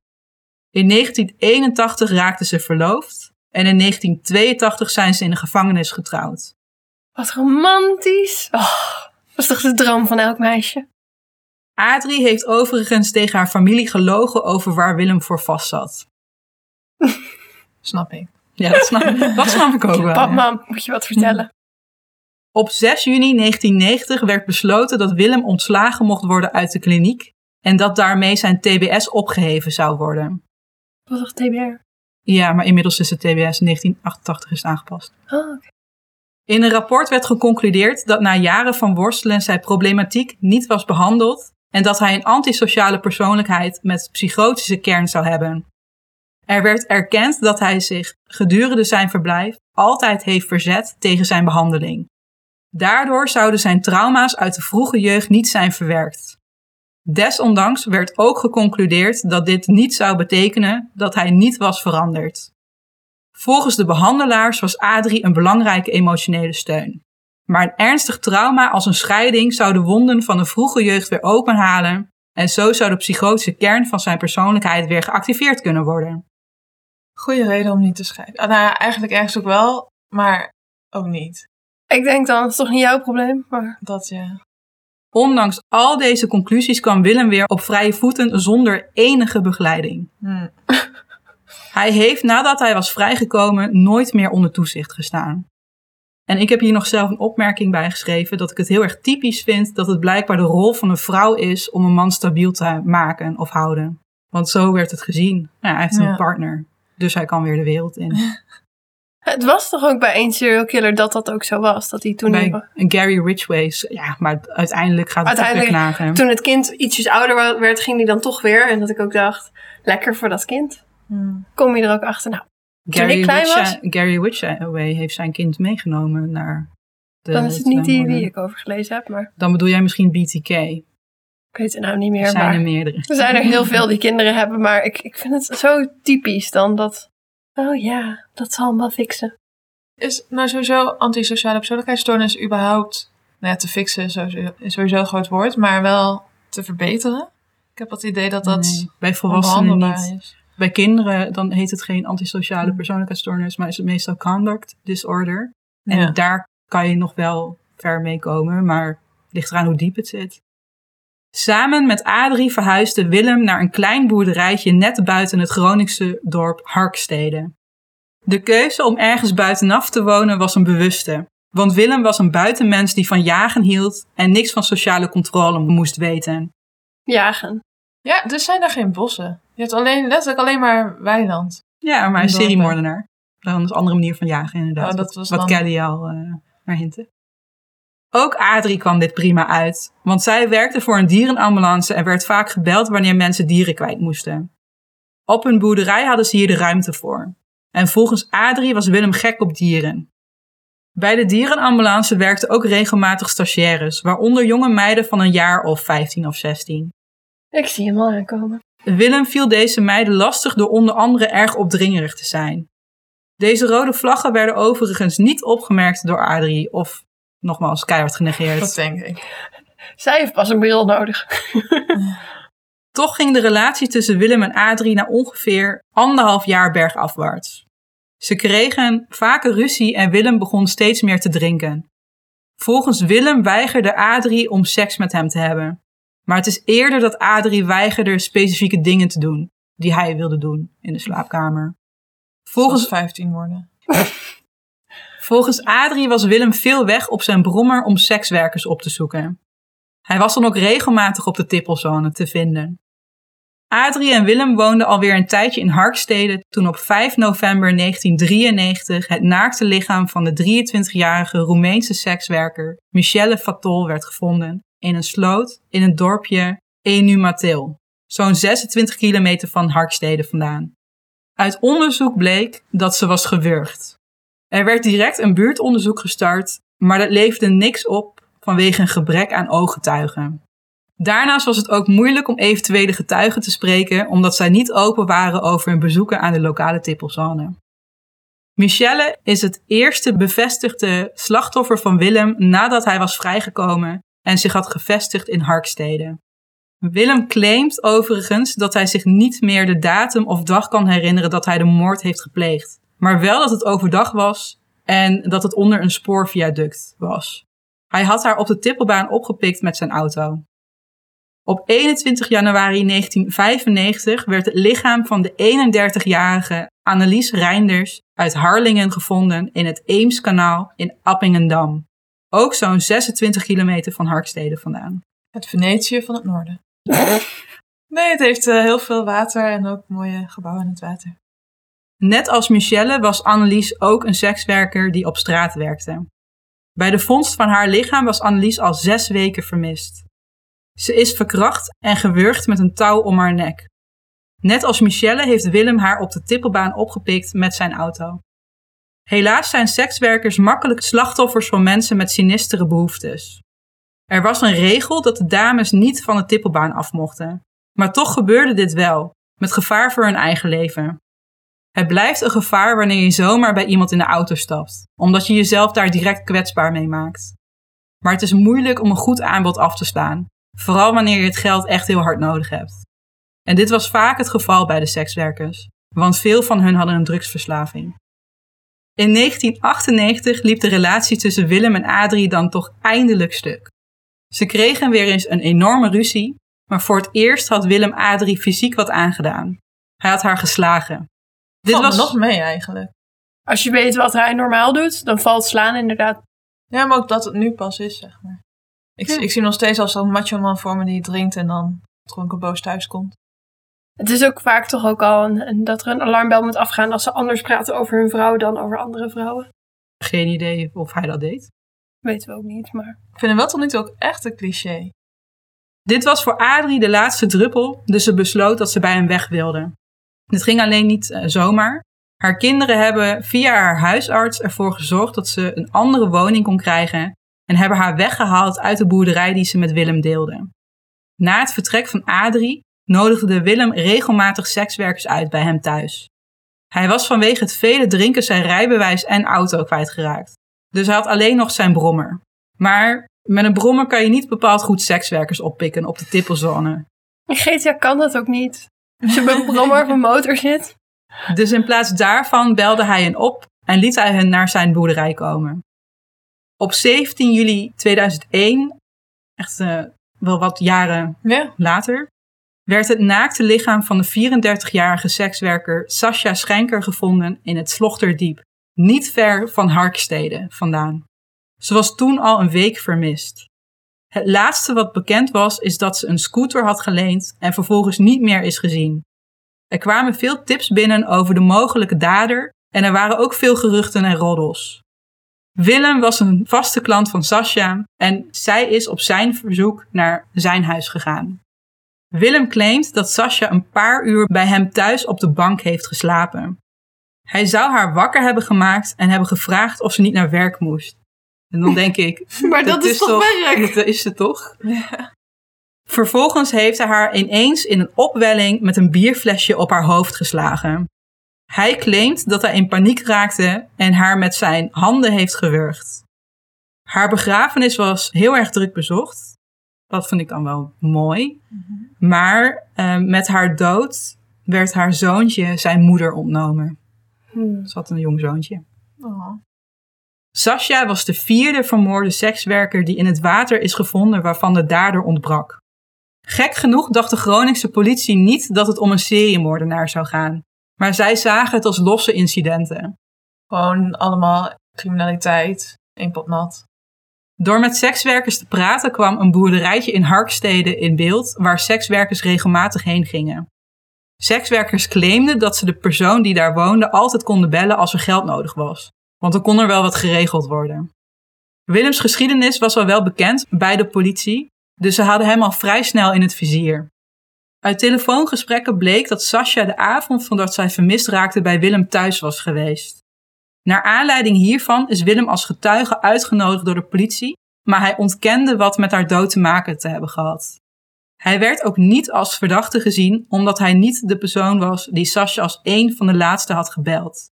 A: In 1981 raakten ze verloofd en in 1982 zijn ze in de gevangenis getrouwd.
B: Wat romantisch. Oh, dat is toch de droom van elk meisje?
A: Adrie heeft overigens tegen haar familie gelogen over waar Willem voor vast zat. [LAUGHS]
C: snap ik.
A: Ja, dat snap, dat snap ik ook [LAUGHS] wel.
B: Pap,
A: ja.
B: mam, moet je wat vertellen?
A: Op 6 juni 1990 werd besloten dat Willem ontslagen mocht worden uit de kliniek en dat daarmee zijn TBS opgeheven zou worden.
B: Wat toch TBR?
A: Ja, maar inmiddels is de TBS in 1988 is aangepast.
B: Oh, oké.
A: In een rapport werd geconcludeerd dat na jaren van worstelen zijn problematiek niet was behandeld en dat hij een antisociale persoonlijkheid met psychotische kern zou hebben. Er werd erkend dat hij zich gedurende zijn verblijf altijd heeft verzet tegen zijn behandeling. Daardoor zouden zijn trauma's uit de vroege jeugd niet zijn verwerkt. Desondanks werd ook geconcludeerd dat dit niet zou betekenen dat hij niet was veranderd. Volgens de behandelaars was Adrie een belangrijke emotionele steun. Maar een ernstig trauma als een scheiding zou de wonden van de vroege jeugd weer openhalen en zo zou de psychotische kern van zijn persoonlijkheid weer geactiveerd kunnen worden.
C: Goede reden om niet te scheiden. Ah, nou eigenlijk ergens ook wel, maar ook niet.
B: Ik denk dan, het is toch niet jouw probleem, maar...
C: Dat ja.
A: Ondanks al deze conclusies kwam Willem weer op vrije voeten zonder enige begeleiding.
C: Hm. [LAUGHS]
A: Hij heeft nadat hij was vrijgekomen nooit meer onder toezicht gestaan. En ik heb hier nog zelf een opmerking bij geschreven dat ik het heel erg typisch vind dat het blijkbaar de rol van een vrouw is om een man stabiel te maken of houden. Want zo werd het gezien. Nou, hij heeft
C: Ja.
A: een partner, dus hij kan weer de wereld in. [LAUGHS]
B: Het was toch ook bij één serial killer dat dat ook zo was? Dat hij toen,
A: Bij Gary Ridgway, ja, maar uiteindelijk gaat het toch weer
B: Uiteindelijk,
A: knagen.
B: toen het kind ietsjes ouder werd, ging hij dan toch weer. En dat ik ook dacht, lekker voor dat kind.
C: Hm.
B: Kom je er ook achter? Nou,
A: Gary,
B: ik klein
A: Ridgway-
B: was?
A: Gary Ridgway heeft zijn kind meegenomen naar de
B: dan is het niet die die ik over gelezen heb. Maar
A: Dan bedoel jij misschien BTK.
B: ik weet het nou niet meer.
A: Er zijn
B: maar
A: er meerdere.
B: er zijn er heel veel die kinderen hebben. Maar ik, ik vind het zo typisch dan dat... Oh ja, dat zal hem wel fixen.
C: Is nou sowieso antisociale persoonlijkheidsstoornis überhaupt nou ja, te fixen is sowieso, is sowieso een groot woord, maar wel te verbeteren? Ik heb het idee dat dat
A: Nee, bij volwassenen niet.
C: is.
A: Bij kinderen dan heet het geen antisociale persoonlijkheidsstoornis, maar is het meestal conduct disorder. En
C: Ja.
A: daar kan je nog wel ver mee komen, maar het ligt eraan hoe diep het zit. Samen met Adrie verhuisde Willem naar een klein boerderijtje net buiten het Groningse dorp Harkstede. De keuze om ergens buitenaf te wonen was een bewuste, want Willem was een buitenmens die van jagen hield en niks van sociale controle moest weten.
B: Jagen.
C: Ja, dus zijn er geen bossen. Je hebt alleen, letterlijk alleen maar weiland.
A: Ja, maar een seriemoordenaar. Dan is een andere manier van jagen, inderdaad.
C: Oh, dat was
A: wat
C: dan-
A: Kelly al eh naar hintte. Ook Adrie kwam dit prima uit, want zij werkte voor een dierenambulance en werd vaak gebeld wanneer mensen dieren kwijt moesten. Op hun boerderij hadden ze hier de ruimte voor. En volgens Adrie was Willem gek op dieren. Bij de dierenambulance werkten ook regelmatig stagiaires, waaronder jonge meiden van een jaar of 15 of 16.
B: Ik zie hem al aankomen.
A: Willem viel deze meiden lastig door onder andere erg opdringerig te zijn. Deze rode vlaggen werden overigens niet opgemerkt door Adrie of nogmaals keihard
C: Dat
A: genegeerd.
C: denk ik.
B: Zij heeft pas een bril nodig. [LAUGHS]
A: Toch ging de relatie tussen Willem en Adrie na ongeveer anderhalf jaar bergafwaarts. Ze kregen vaker ruzie en Willem begon steeds meer te drinken. Volgens Willem weigerde Adrie om seks met hem te hebben. Maar het is eerder dat Adrie weigerde specifieke dingen te doen die hij wilde doen in de slaapkamer.
C: Volgens, 15 worden. [LAUGHS]
A: Volgens Adrie was Willem veel weg op zijn brommer om sekswerkers op te zoeken. Hij was dan ook regelmatig op de tippelzone te vinden. Adrie en Willem woonden alweer een tijdje in Harkstede toen op 5 november 1993 het naakte lichaam van de 23-jarige Roemeense sekswerker Michelle Fatol werd gevonden in een sloot in het dorpje Enumatil, zo'n 26 kilometer van Harkstede vandaan. Uit onderzoek bleek dat ze was gewurgd. Er werd direct een buurtonderzoek gestart, maar dat leverde niks op vanwege een gebrek aan ooggetuigen. Daarnaast was het ook moeilijk om eventuele getuigen te spreken, omdat zij niet open waren over hun bezoeken aan de lokale tippelzone. Michelle is het eerste bevestigde slachtoffer van Willem nadat hij was vrijgekomen en zich had gevestigd in Harkstede. Willem claimt overigens dat hij zich niet meer de datum of dag kan herinneren dat hij de moord heeft gepleegd, maar wel dat het overdag was en dat het onder een spoorviaduct was. Hij had haar op de tippelbaan opgepikt met zijn auto. Op 21 januari 1995 werd het lichaam van de 31-jarige Annelies Reinders uit Harlingen gevonden in het Eemskanaal in Appingendam. Ook zo'n 26 kilometer van Harkstede vandaan.
C: Het Venetië van het noorden. [LAUGHS] nee, het heeft eh, heel veel water en ook mooie gebouwen in het water.
A: Net als Michelle was Annelies ook een sekswerker die op straat werkte. Bij de vondst van haar lichaam was Annelies al zes weken vermist. Ze is verkracht en gewurgd met een touw om haar nek. Net als Michelle heeft Willem haar op de tippelbaan opgepikt met zijn auto. Helaas zijn sekswerkers makkelijk slachtoffers van mensen met sinistere behoeftes. Er was een regel dat de dames niet van de tippelbaan af mochten. Maar toch gebeurde dit wel, met gevaar voor hun eigen leven. Het blijft een gevaar wanneer je zomaar bij iemand in de auto stapt, omdat je jezelf daar direct kwetsbaar mee maakt. Maar het is moeilijk om een goed aanbod af te staan, vooral wanneer je het geld echt heel hard nodig hebt. En dit was vaak het geval bij de sekswerkers, want veel van hun hadden een drugsverslaving. In 1998 liep de relatie tussen Willem en Adrie dan toch eindelijk stuk. Ze kregen weer eens een enorme ruzie, maar voor het eerst had Willem Adrie fysiek wat aangedaan. Hij had haar geslagen.
C: Dit valt was nog mee eigenlijk.
B: Als je weet wat hij normaal doet, dan valt slaan inderdaad.
C: Ja, maar ook dat het nu pas is, zeg maar. Ik, ik zie nog steeds als zo'n macho man voor me die drinkt en dan dronken boos thuis komt.
B: Het is ook vaak toch ook al een, dat er een alarmbel moet afgaan als ze anders praten over hun vrouw dan over andere vrouwen.
A: Geen idee of hij dat deed.
B: Weten we ook niet, maar...
C: Ik vind hem wel tot nu toe ook echt een cliché.
A: Dit was voor Adrie de laatste druppel, dus ze besloot dat ze bij hem weg wilde. Dit ging alleen niet uh, zomaar. Haar kinderen hebben via haar huisarts ervoor gezorgd dat ze een andere woning kon krijgen en hebben haar weggehaald uit de boerderij die ze met Willem deelde. Na het vertrek van Adrie nodigde Willem regelmatig sekswerkers uit bij hem thuis. Hij was vanwege het vele drinken zijn rijbewijs en auto kwijtgeraakt. Dus hij had alleen nog zijn brommer. Maar met een brommer kan je niet bepaald goed sekswerkers oppikken op de tippelzone.
B: In GTA kan dat ook niet. Een brommer of een motor zit.
A: Dus in plaats daarvan belde hij hen op en liet hij hen naar zijn boerderij komen. Op 17 juli 2001, echt uh, wel wat jaren
C: ja.
A: later, werd het naakte lichaam van de 34-jarige sekswerker Sascha Schenker gevonden in het Slochterdiep, niet ver van Harkstede vandaan. Ze was toen al een week vermist. Het laatste wat bekend was, is dat ze een scooter had geleend en vervolgens niet meer is gezien. Er kwamen veel tips binnen over de mogelijke dader en er waren ook veel geruchten en roddels. Willem was een vaste klant van Sascha en zij is op zijn verzoek naar zijn huis gegaan. Willem claimt dat Sascha een paar uur bij hem thuis op de bank heeft geslapen. Hij zou haar wakker hebben gemaakt en hebben gevraagd of ze niet naar werk moest. En dan denk ik. [LAUGHS]
B: maar dat, is, toch werk? [LAUGHS]
A: Dat is het toch? Ja. Vervolgens heeft hij haar ineens in een opwelling met een bierflesje op haar hoofd geslagen. Hij claimt dat hij in paniek raakte en haar met zijn handen heeft gewurgd. Haar begrafenis was heel erg druk bezocht. Dat vind ik dan wel mooi. Mhm. Maar uh, met haar dood werd haar zoontje zijn moeder ontnomen. Hmm. Ze had een jong zoontje. Oh. Sascha was de vierde vermoorde sekswerker die in het water is gevonden waarvan de dader ontbrak. Gek genoeg dacht de Groningse politie niet dat het om een seriemoordenaar zou gaan, maar zij zagen het als losse incidenten.
C: Gewoon allemaal criminaliteit, één pot nat.
A: Door met sekswerkers te praten kwam een boerderijtje in Harkstede in beeld waar sekswerkers regelmatig heen gingen. Sekswerkers claimden dat ze de persoon die daar woonde altijd konden bellen als er geld nodig was, want dan kon er wel wat geregeld worden. Willems geschiedenis was al wel bekend bij de politie, dus ze hadden hem al vrij snel in het vizier. Uit telefoongesprekken bleek dat Sascha de avond voordat zij vermist raakte bij Willem thuis was geweest. Naar aanleiding hiervan is Willem als getuige uitgenodigd door de politie, maar hij ontkende wat met haar dood te maken te hebben gehad. Hij werd ook niet als verdachte gezien, omdat hij niet de persoon was die Sascha als een van de laatste had gebeld.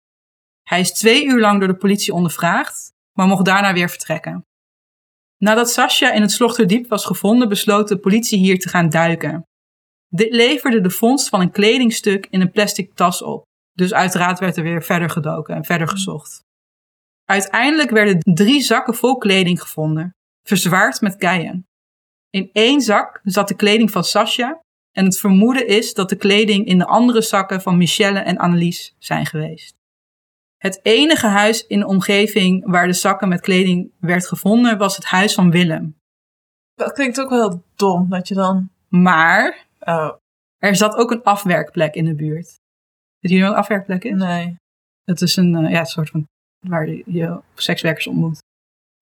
A: Hij is twee uur lang door de politie ondervraagd, maar mocht daarna weer vertrekken. Nadat Sascha in het Slochterdiep was gevonden, besloot de politie hier te gaan duiken. Dit leverde de vondst van een kledingstuk in een plastic tas op. Dus uiteraard werd er weer verder gedoken en verder gezocht. Uiteindelijk werden drie zakken vol kleding gevonden, verzwaard met keien. In één zak zat de kleding van Sascha en het vermoeden is dat de kleding in de andere zakken van Michelle en Annelies zijn geweest. Het enige huis in de omgeving waar de zakken met kleding werd gevonden was het huis van Willem.
C: Dat klinkt ook wel heel dom, dat je dan...
A: Maar
C: Oh,
A: er zat ook een afwerkplek in de buurt. Weet je wat een afwerkplek is?
C: nee.
A: Het is een eh, ja, soort van waar je, je sekswerkers ontmoet.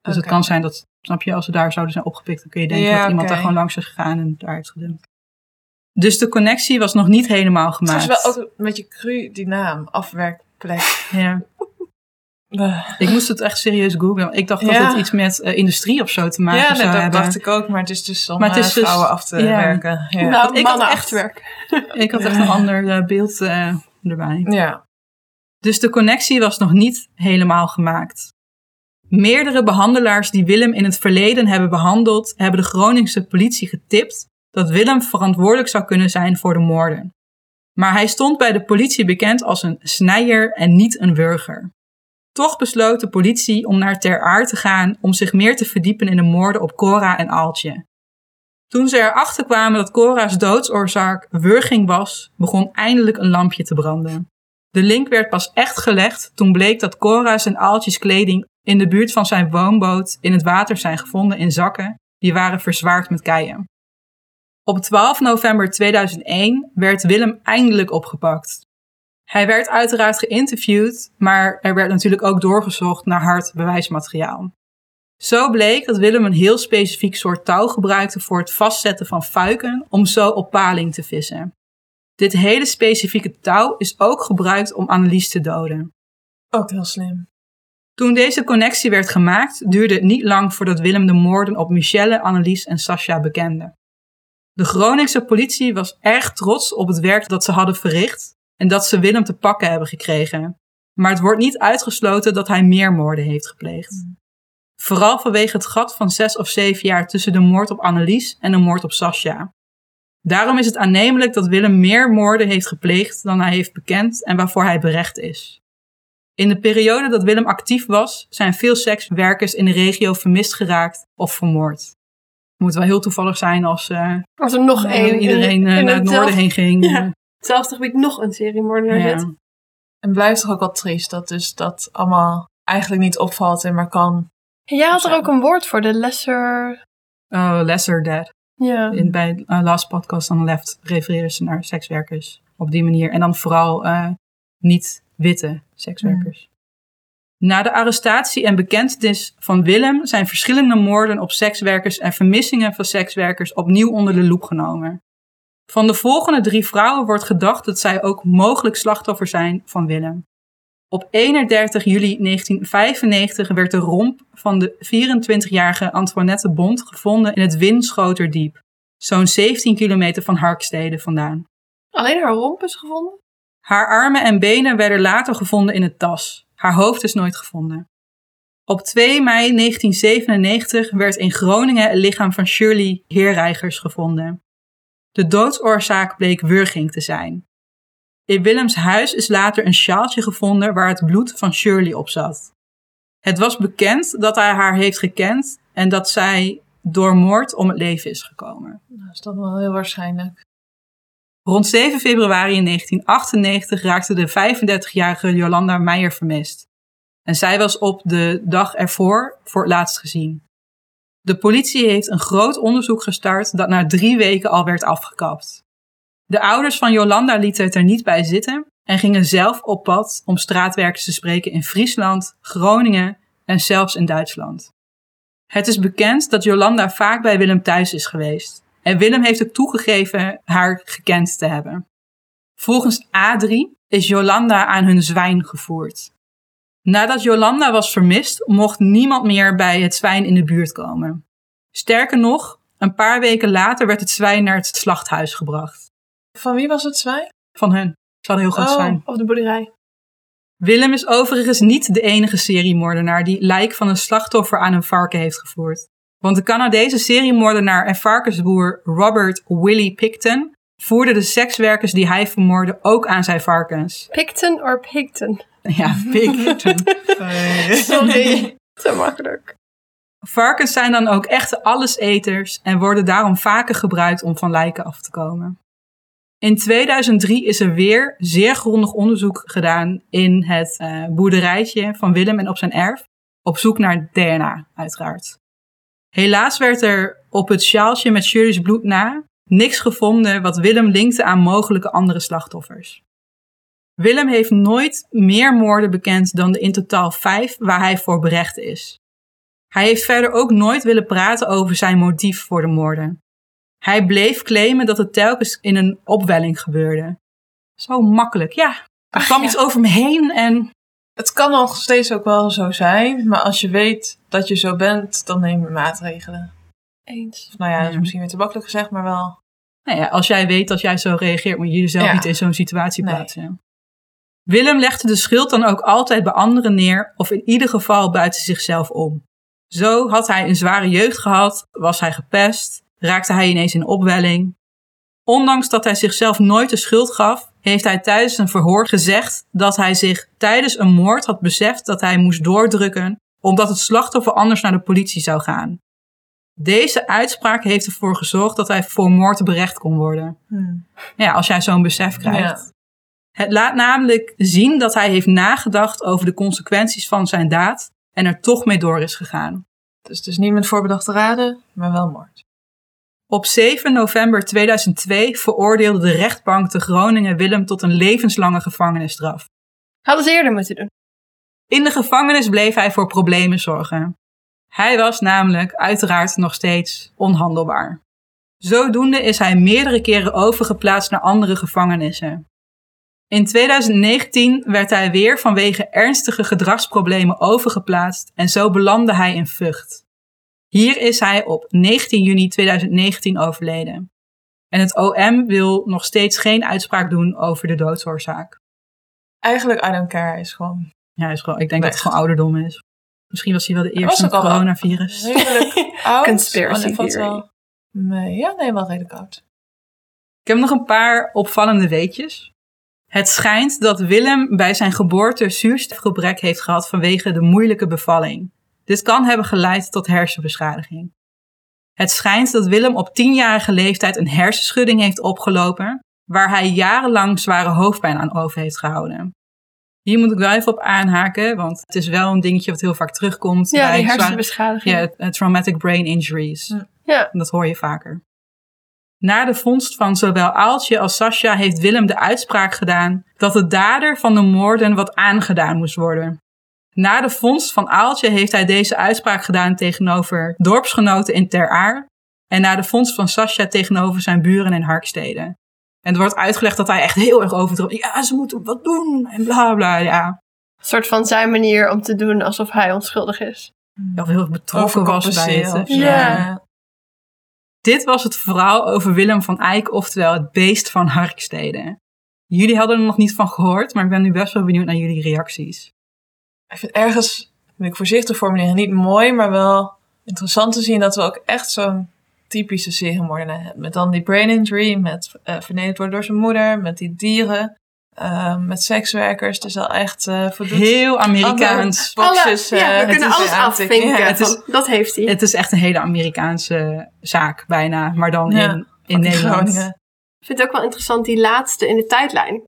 A: Dus het kan zijn dat, snap je, als ze daar zouden zijn opgepikt, dan kun je denken
C: Ja,
A: dat iemand daar gewoon langs is gegaan en daar is gedumpt. Dus de connectie was nog niet helemaal
C: Het is
A: gemaakt.
C: wel ook een beetje cru, die naam. Afwerkplek.
A: Ja. [LAUGHS] Ik moest het echt serieus googlen. Ik dacht dat het iets met eh, industrie of zo te maken
C: ja,
A: zou
C: dat
A: hebben.
C: dacht ik ook. Maar het is dus om
A: Maar het is
C: eh,
A: dus-
C: vrouwen af te
A: ja.
C: werken. Ja.
B: Nou,
A: ik had
B: mannen
A: echt-
B: achterwerk. [LAUGHS]
A: Ik had echt een ander eh, beeld eh, erbij.
C: ja.
A: Dus de connectie was nog niet helemaal gemaakt. Meerdere behandelaars die Willem in het verleden hebben behandeld, hebben de Groningse politie getipt dat Willem verantwoordelijk zou kunnen zijn voor de moorden. Maar hij stond bij de politie bekend als een snijer en niet een wurger. Toch besloot de politie om naar Ter Aar te gaan om zich meer te verdiepen in de moorden op Cora en Aaltje. Toen ze erachter kwamen dat Cora's doodsoorzaak wurging was, begon eindelijk een lampje te branden. De link werd pas echt gelegd toen bleek dat Cora's en Aaltjes kleding in de buurt van zijn woonboot in het water zijn gevonden in zakken die waren verzwaard met keien. Op 12 november 2001 werd Willem eindelijk opgepakt. Hij werd uiteraard geïnterviewd, maar er werd natuurlijk ook doorgezocht naar hard bewijsmateriaal. Zo bleek dat Willem een heel specifiek soort touw gebruikte voor het vastzetten van fuiken om zo op paling te vissen. Dit hele specifieke touw is ook gebruikt om Annelies te doden.
C: Ook heel slim.
A: Toen deze connectie werd gemaakt, duurde het niet lang voordat Willem de moorden op Michelle, Annelies en Sascha bekende. De Groningse politie was erg trots op het werk dat ze hadden verricht en dat ze Willem te pakken hebben gekregen. Maar het wordt niet uitgesloten dat hij meer moorden heeft gepleegd. Vooral vanwege het gat van zes of zeven jaar tussen de moord op Annelies en de moord op Sascha. Daarom is het aannemelijk dat Willem meer moorden heeft gepleegd dan hij heeft bekend en waarvoor hij berecht is. In de periode dat Willem actief was, zijn veel sekswerkers in de regio vermist geraakt of vermoord. Het moet wel heel toevallig zijn als eh,
B: Als er nog één.
A: iedereen eh,
B: in, in
A: naar het noorden heen ging.
B: Ja. Hetzelfde gebied nog een seriemoordenaar
A: Ja.
B: zit.
C: En blijft toch ook wel triest dat dus dat allemaal eigenlijk niet opvalt en maar kan.
B: En jij had er ook een woord voor, de lesser...
A: Oh, lesser dead.
B: Ja.
A: In, bij uh, Last Podcast on the Left refereren ze naar sekswerkers op die manier. En dan vooral niet-witte sekswerkers. Na de arrestatie en bekentenis van Willem zijn verschillende moorden op sekswerkers en vermissingen van sekswerkers opnieuw onder de loep genomen. Van de volgende drie vrouwen wordt gedacht dat zij ook mogelijk slachtoffer zijn van Willem. Op 31 juli 1995 werd de romp van de 24-jarige Antoinette Bond gevonden in het Winschoterdiep, zo'n 17 kilometer van Harkstede vandaan.
B: Alleen haar romp is gevonden?
A: Haar armen en benen werden later gevonden in het tas. Haar hoofd is nooit gevonden. Op 2 mei 1997 werd in Groningen het lichaam van Shirley Heerreigers gevonden. De doodsoorzaak bleek wurging te zijn. In Willems huis is later een sjaaltje gevonden waar het bloed van Shirley op zat. Het was bekend dat hij haar heeft gekend en dat zij door moord om het leven is gekomen.
C: Nou, is dat wel heel waarschijnlijk.
A: Rond 7 februari 1998 raakte de 35-jarige Jolanda Meijer vermist. En zij was op de dag ervoor voor het laatst gezien. De politie heeft een groot onderzoek gestart dat na drie weken al werd afgekapt. De ouders van Jolanda lieten het er niet bij zitten en gingen zelf op pad om straatwerkers te spreken in Friesland, Groningen en zelfs in Duitsland. Het is bekend dat Jolanda vaak bij Willem thuis is geweest. En Willem heeft ook toegegeven haar gekend te hebben. Volgens A3 is Jolanda aan hun zwijn gevoerd. Nadat Jolanda was vermist, mocht niemand meer bij het zwijn in de buurt komen. Sterker nog, een paar weken later werd het zwijn naar het slachthuis gebracht.
C: Van wie was het zwijn?
A: Van hun. Ze hadden heel groot
C: Oh.
A: zwijn.
B: Op de boerderij.
A: Willem is overigens niet de enige seriemoordenaar die lijk van een slachtoffer aan een varken heeft gevoerd. Want de Canadese seriemoordenaar en varkensboer Robert Willie Picton voerde de sekswerkers die hij vermoordde ook aan zijn varkens.
B: Picton or Picton?
A: Ja, Picton. [LAUGHS]
B: Sorry. Zo makkelijk.
A: Varkens zijn dan ook echte alleseters en worden daarom vaker gebruikt om van lijken af te komen. In 2003 is er weer zeer grondig onderzoek gedaan in het eh, boerderijtje van Willem en op zijn erf, op zoek naar DNA, uiteraard. Helaas werd er op het sjaaltje met Shirley's bloed na niks gevonden wat Willem linkte aan mogelijke andere slachtoffers. Willem heeft nooit meer moorden bekend dan de in totaal vijf waar hij voor berecht is. Hij heeft verder ook nooit willen praten over zijn motief voor de moorden. Hij bleef claimen dat het telkens in een opwelling gebeurde. Zo makkelijk, ja. Er kwam
C: ja.
A: iets over me heen en
C: Het kan nog steeds ook wel zo zijn, maar als je weet dat je zo bent, dan neem je maatregelen.
B: Eens.
C: Of nou ja, dat is misschien weer te makkelijk gezegd, maar wel.
A: nou ja, als jij weet dat jij zo reageert, moet je jezelf
C: Ja.
A: niet in zo'n situatie
C: Nee.
A: plaatsen. Willem legde de schuld dan ook altijd bij anderen neer of in ieder geval buiten zichzelf om. Zo had hij een zware jeugd gehad, was hij gepest, raakte hij ineens in opwelling. Ondanks dat hij zichzelf nooit de schuld gaf, heeft hij tijdens een verhoor gezegd dat hij zich tijdens een moord had beseft dat hij moest doordrukken omdat het slachtoffer anders naar de politie zou gaan. Deze uitspraak heeft ervoor gezorgd dat hij voor moord berecht kon worden. Ja, als jij zo'n besef krijgt.
C: Ja.
A: Het laat namelijk zien dat hij heeft nagedacht over de consequenties van zijn daad en er toch mee door is gegaan.
C: Dus het is niet met voorbedachte raden, maar wel moord.
A: Op 7 november 2002 veroordeelde de rechtbank te Groningen Willem tot een levenslange gevangenisstraf.
B: Hadden ze eerder moeten doen.
A: In de gevangenis bleef hij voor problemen zorgen. Hij was namelijk uiteraard nog steeds onhandelbaar. Zodoende is hij meerdere keren overgeplaatst naar andere gevangenissen. In 2019 werd hij weer vanwege ernstige gedragsproblemen overgeplaatst en zo belandde hij in Vught. Hier is hij op 19 juni 2019 overleden. En het OM wil nog steeds geen uitspraak doen over de doodsoorzaak.
C: Eigenlijk, I don't care, is gewoon...
A: Ja, is gewoon, ik denk dat het gewoon ouderdom is. Misschien was hij wel de eerste
C: wel
A: coronavirus.
C: Redelijk [LAUGHS] oud.
B: Conspiracy
C: Oh,
B: theory.
C: wel mee. Ja, nee, wel redelijk oud.
A: Ik heb nog een paar opvallende weetjes. Het schijnt dat Willem bij zijn geboorte zuurstofgebrek heeft gehad vanwege de moeilijke bevalling. Dit kan hebben geleid tot hersenbeschadiging. Het schijnt dat Willem op tienjarige leeftijd een hersenschudding heeft opgelopen, waar hij jarenlang zware hoofdpijn aan over heeft gehouden. Hier moet ik wel even op aanhaken, want het is wel een dingetje wat heel vaak terugkomt
B: Ja,
A: bij zware-
B: hersenbeschadiging.
A: ja, eh, traumatic brain injuries.
C: Ja.
B: Ja.
A: Dat hoor je vaker. Na de vondst van zowel Aaltje als Sascha heeft Willem de uitspraak gedaan dat de dader van de moorden wat aangedaan moest worden. Na de vondst van Aaltje heeft hij deze uitspraak gedaan tegenover dorpsgenoten in Ter Aar en na de vondst van Sascha tegenover zijn buren in Harkstede. En er wordt uitgelegd dat hij echt heel erg overdreven. Ja, ze moeten wat doen en bla bla. Ja,
B: Een soort van zijn manier om te doen alsof hij onschuldig is.
A: of heel erg betrokken was bij het.
B: Ja.
A: Dit was het verhaal over Willem van Eyck, oftewel het beest van Harkstede. Jullie hadden er nog niet van gehoord, maar ik ben nu best wel benieuwd naar jullie reacties.
C: Ik vind ergens, moet ik voorzichtig formuleren, niet mooi, maar wel interessant te zien dat we ook echt zo'n typische seriemoordenaar hebben. Met dan die brain injury, met eh vernederd worden door zijn moeder, met die dieren, eh, met sekswerkers. Is wel echt eh
A: Heel Amerikaans.
C: alle boxes.
B: Alle- ja, we kunnen alles afvinken.
C: Ja,
A: het is-
B: dat heeft hij.
A: Het is echt een hele Amerikaanse zaak, bijna, maar dan
C: Ja,
A: in, in
C: in
A: Nederland.
C: Groningen.
B: Ik vind het ook wel interessant, die laatste in de tijdlijn.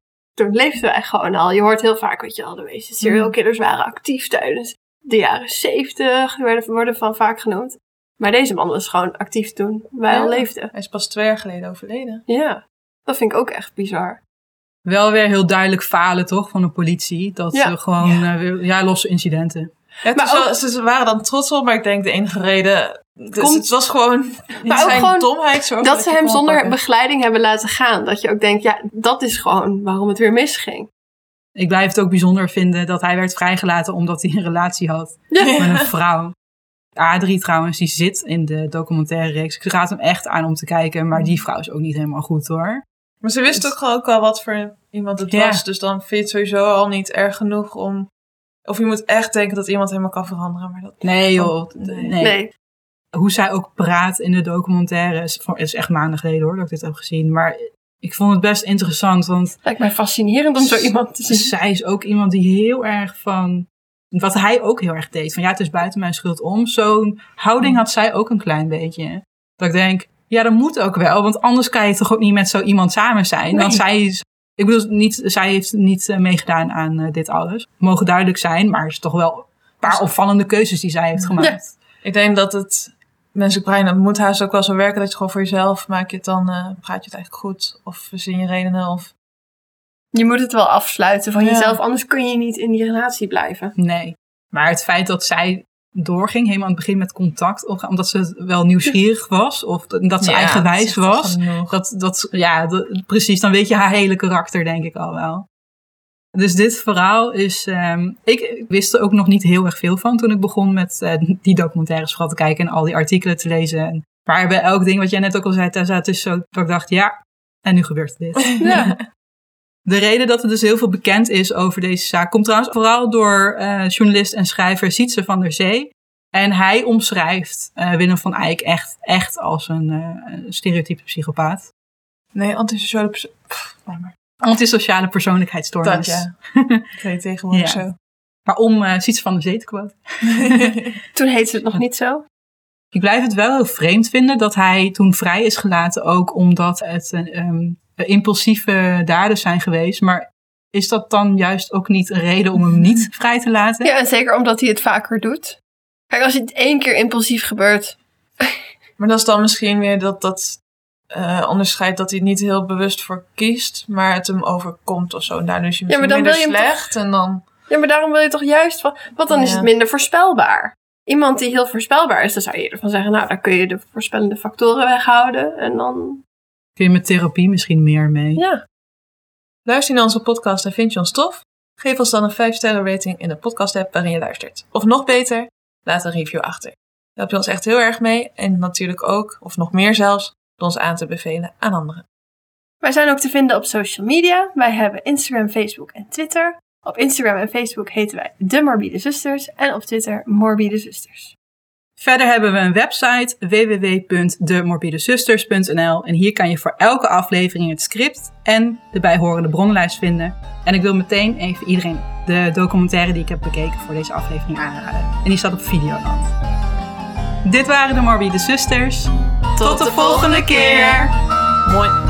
B: Toen leefden wij gewoon al. Je hoort heel vaak, weet je al, de meeste serial
C: Mm.
B: killers waren actief tijdens de jaren zeventig. werden, worden van vaak genoemd. Maar deze man was gewoon actief toen wij
C: Ja.
B: al leefden.
C: Hij is pas twee jaar geleden overleden.
B: Ja, dat vind ik ook echt bizar.
A: Wel weer heel duidelijk falen, toch, van de politie. Dat
B: Ja.
A: ze gewoon,
C: Ja.
A: ja, losse incidenten.
C: Ja, het
B: Maar
C: wel- ze waren dan trots op, maar ik denk de enige reden... Dus
B: Komt-
C: het was gewoon
B: Maar ook gewoon
C: domheid. Zorg
B: Dat ze hem zonder
C: pakken.
B: begeleiding hebben laten gaan. Dat je ook denkt, ja, dat is gewoon waarom het weer misging.
A: Ik blijf het ook bijzonder vinden dat hij werd vrijgelaten omdat hij een relatie had
B: Ja.
A: met een [LAUGHS] vrouw. Adrie trouwens, die zit in de documentaire reeks. Ik raad hem echt aan om te kijken, maar die vrouw is ook niet helemaal goed hoor.
C: Maar ze wist ook, ook al wat voor iemand het
A: Ja.
C: was. Dus dan vind je het sowieso al niet erg genoeg om... Of je moet echt denken dat iemand helemaal kan veranderen. Maar dat...
A: Nee joh,
C: Nee.
A: nee.
B: Nee.
A: Hoe zij ook praat in de documentaire, is, het is echt maanden geleden hoor dat ik dit heb gezien. Maar ik vond het best interessant, want
B: Lijkt mij fascinerend om zo iemand te zien.
A: zij is ook iemand die heel erg van. Wat hij ook heel erg deed. Van ja, het is buiten mijn schuld om. Zo'n houding had zij ook een klein beetje. Dat ik denk, ja, dat moet ook wel. Want anders kan je toch ook niet met zo iemand samen zijn.
B: Nee.
A: Want zij is. Ik bedoel, niet, zij heeft niet eh, meegedaan aan eh, dit alles. Mogen duidelijk zijn, maar er is toch wel een paar opvallende keuzes die zij heeft gemaakt. [LAUGHS]
C: Ik denk dat het menselijk brein, het moet haast ook wel zo werken dat je gewoon voor jezelf maak je het dan, eh, praat je het eigenlijk goed of verzin je redenen of
B: Je moet het wel afsluiten van
C: Ja.
B: jezelf, anders kun je niet in die relatie blijven.
A: Nee. Maar het feit dat zij doorging, helemaal aan het begin met contact, of- omdat ze wel nieuwsgierig was, of dat ze
C: Ja,
A: eigenwijs
C: dat
A: was. Dat, dat, ja, dat- precies. Dan weet je haar hele karakter, denk ik al wel. Dus dit verhaal is. ehm, ik wist er ook nog niet heel erg veel van toen ik begon met eh, die documentaires vooral te kijken en al die artikelen te lezen. En, maar bij elk ding wat jij net ook al zei, Tessa, het is zo dat ik dacht, ja, en nu gebeurt dit.
B: Ja. [LAUGHS]
A: De reden dat er dus heel veel bekend is over deze zaak komt trouwens vooral door eh, journalist en schrijver Sietse van der Zee. En hij omschrijft eh, Willem van Eyck echt, echt als een eh, een stereotype psychopaat.
C: Nee, antisociale perso- Pff.
A: Antisociale persoonlijkheidsstoornis.
C: Dat ja. [LAUGHS] Dat heet tegenwoordig
A: Ja.
C: zo.
A: Maar om eh Sietse van der Zee te quoten. [LAUGHS]
B: Toen heette ze het nog niet zo.
A: Ik blijf het wel heel vreemd vinden dat hij toen vrij is gelaten. Ook omdat het een ehm, impulsieve daden zijn geweest. Maar is dat dan juist ook niet een reden om hem niet [LAUGHS] vrij te laten?
B: Ja, zeker omdat hij het vaker doet. Kijk, als het één keer impulsief gebeurt. [LAUGHS]
C: Maar dat is dan misschien weer dat dat eh onderscheid dat hij niet heel bewust voor kiest, maar het hem overkomt of zo. En daardoor is hij
B: Ja, maar
C: misschien
B: dan
C: minder
B: wil je
C: slecht en dan...
B: Ja, maar daarom wil je toch juist van. Want dan is het minder voorspelbaar. Iemand die heel voorspelbaar is, dan zou je ervan zeggen, nou, dan kun je de voorspellende factoren weghouden. En dan.
A: Kun je met therapie misschien meer mee?
B: Ja.
C: Luister je naar onze podcast en vind je ons tof? Geef ons dan een 5 sterren rating in de podcast app waarin je luistert. Of nog beter, laat een review achter. Daar help je ons echt heel erg mee en natuurlijk ook, of nog meer zelfs, door ons aan te bevelen aan anderen.
B: Wij zijn ook te vinden op social media. Wij hebben Instagram, Facebook en Twitter. Op Instagram en Facebook heten wij De Morbide Zusters. En op Twitter Morbide Zusters.
A: Verder hebben we een website www.demorbidezusters.nl en hier kan je voor elke aflevering het script en de bijhorende bronnenlijst vinden. En ik wil meteen even iedereen de documentaire die ik heb bekeken voor deze aflevering aanraden. En die staat op Videoland. Dit waren de Morbide Zusters. Tot, de volgende keer.
C: Mooi.